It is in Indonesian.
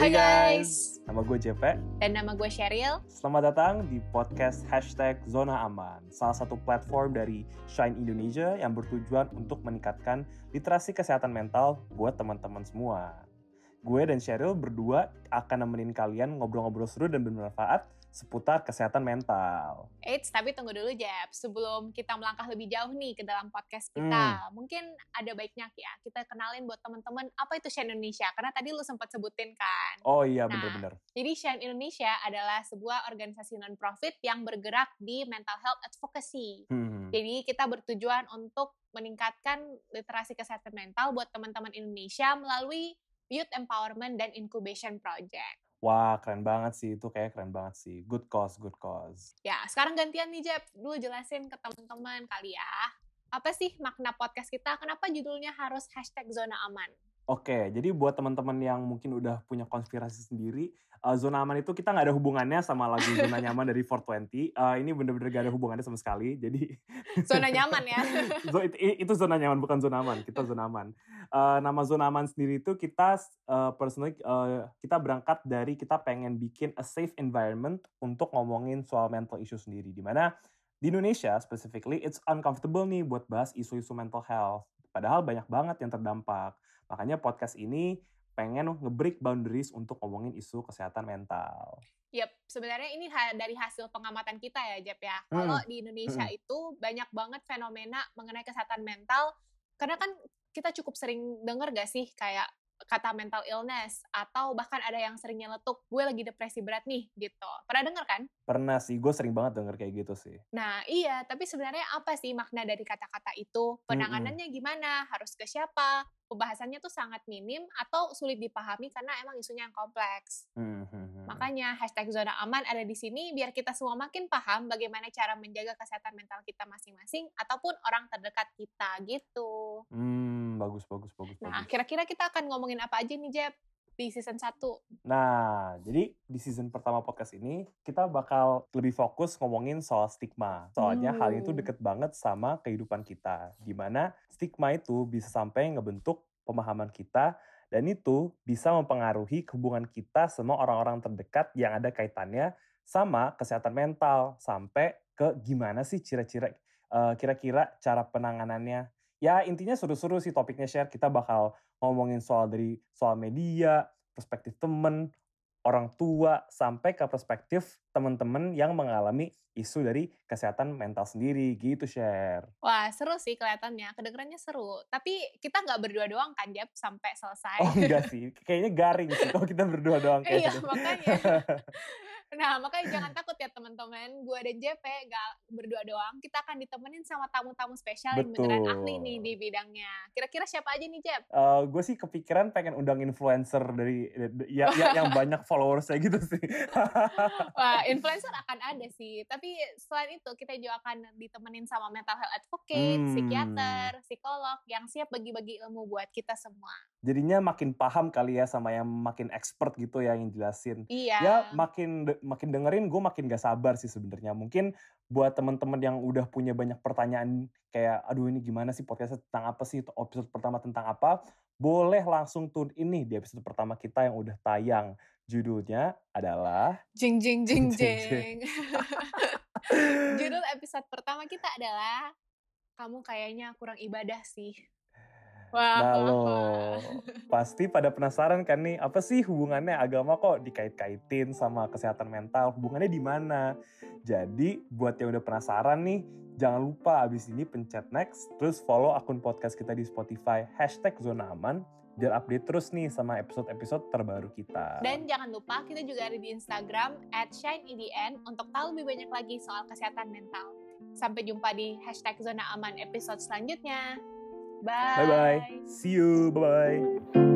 Hai guys, nama gue JP. dan nama gue Cheryl. Selamat datang di podcast hashtag Zona Aman, salah satu platform dari Shine Indonesia yang bertujuan untuk meningkatkan literasi kesehatan mental buat teman-teman semua. Gue dan Cheryl berdua akan nemenin kalian ngobrol-ngobrol seru dan bermanfaat seputar kesehatan mental. Eits, tapi tunggu dulu Jeb. Sebelum kita melangkah lebih jauh nih ke dalam podcast kita, mungkin ada baiknya ya kita kenalin buat teman-teman apa itu Shine Indonesia. Karena tadi lu sempat sebutin kan. Oh iya, Nah, bener-bener. Jadi Shine Indonesia adalah sebuah organisasi non-profit yang bergerak di mental health advocacy. Hmm. Jadi kita bertujuan untuk meningkatkan literasi kesehatan mental buat teman-teman Indonesia melalui Youth Empowerment dan Incubation Project. Wah, keren banget sih. Itu kayak keren banget sih. Good cause, good cause. Ya, sekarang gantian nih Jeb. Dulu jelasin ke teman-teman kali ya. Apa sih makna podcast kita? Kenapa judulnya harus hashtag zona aman? Oke, jadi buat teman-teman yang mungkin udah punya konspirasi sendiri, eh, zona aman itu kita nggak ada hubungannya sama lagu zona nyaman dari 420. Eh, ini bener-bener gak ada hubungannya sama sekali. Jadi Zona nyaman ya. itu, itu zona nyaman bukan zona aman. Kita zona aman. Eh, nama zona aman sendiri itu kita eh, personally eh, kita berangkat dari kita pengen bikin a safe environment untuk ngomongin soal mental issue sendiri. Di mana di Indonesia specifically it's uncomfortable nih buat bahas isu-isu mental health. Padahal banyak banget yang terdampak. Makanya podcast ini pengen nge-break boundaries untuk ngomongin isu kesehatan mental. Yep, sebenarnya ini ha- dari hasil pengamatan kita ya, Jeb ya. Kalau Hmm. di Indonesia Hmm. itu banyak banget fenomena mengenai kesehatan mental. Karena kan kita cukup sering denger gak sih kayak kata mental illness atau bahkan ada yang sering nyeletuk gue lagi depresi berat nih gitu. Pernah denger kan? Pernah sih, gue sering banget denger kayak gitu sih. Nah, iya, tapi sebenarnya apa sih makna dari kata-kata itu? Penanganannya gimana? Harus ke siapa? Pembahasannya tuh sangat minim atau sulit dipahami karena emang isunya yang kompleks. Hmm, hmm, hmm. Makanya hashtag zona aman ada di sini biar kita semua makin paham bagaimana cara menjaga kesehatan mental kita masing-masing ataupun orang terdekat kita gitu. Hmm, bagus, bagus, bagus, Nah, kira-kira kita akan ngomongin apa aja nih, Jeb? Di season 1. Nah, jadi di season pertama podcast ini kita bakal lebih fokus ngomongin soal stigma. Soalnya hal itu Hmm. deket banget sama kehidupan kita. Di mana stigma itu bisa sampai ngebentuk pemahaman kita dan itu bisa mempengaruhi hubungan kita sama orang-orang terdekat yang ada kaitannya sama kesehatan mental sampai ke gimana sih kira-kira eh, kira-kira cara penanganannya. Ya intinya seru-seru sih topiknya share. Kita bakal ngomongin soal dari soal media, perspektif temen, orang tua, sampai ke perspektif teman-teman yang mengalami isu dari kesehatan mental sendiri gitu share. Wah, seru sih kelihatannya. Kedengerannya seru. Tapi kita nggak berdua doang kan, Jeb, sampai selesai. Oh enggak sih, kayaknya garing sih kalau kita berdua doang Iya, makanya. Nah, makanya jangan takut ya teman-teman. Gue dan JP gak berdua doang. Kita akan ditemenin sama tamu-tamu spesial yang beneran ahli nih di bidangnya. Kira-kira siapa aja nih, Jep? gue sih kepikiran pengen undang influencer dari ya, ya- yang banyak followersnya gitu sih. Wah, influencer akan ada sih. Tapi selain itu, kita juga akan ditemenin sama mental health advocate, Hmm. psikiater, psikolog yang siap bagi-bagi ilmu buat kita semua. Jadinya makin paham kali ya sama yang makin expert gitu ya yang jelasin. Iya. ya makin makin dengerin gue makin gak sabar sih sebenarnya mungkin buat teman-teman yang udah punya banyak pertanyaan kayak aduh ini gimana sih podcastnya tentang apa sih episode pertama tentang apa boleh langsung tune ini di episode pertama kita yang udah tayang judulnya adalah jeng jeng Jeng, jeng. jeng. Judul episode pertama kita adalah kamu kayaknya kurang ibadah sih. Wah, nah lo pasti pada penasaran kan nih apa sih hubungannya agama kok dikait-kaitin sama kesehatan mental? Hubungannya di mana? Jadi buat yang udah penasaran nih jangan lupa abis ini pencet next terus follow akun podcast kita di Spotify hashtag zona aman biar update terus nih sama episode-episode terbaru kita. Dan jangan lupa kita juga ada di Instagram at ShineEDN untuk tahu lebih banyak lagi soal kesehatan mental. Sampai jumpa di hashtag zona aman episode selanjutnya. Bye. bye bye see you. Bye bye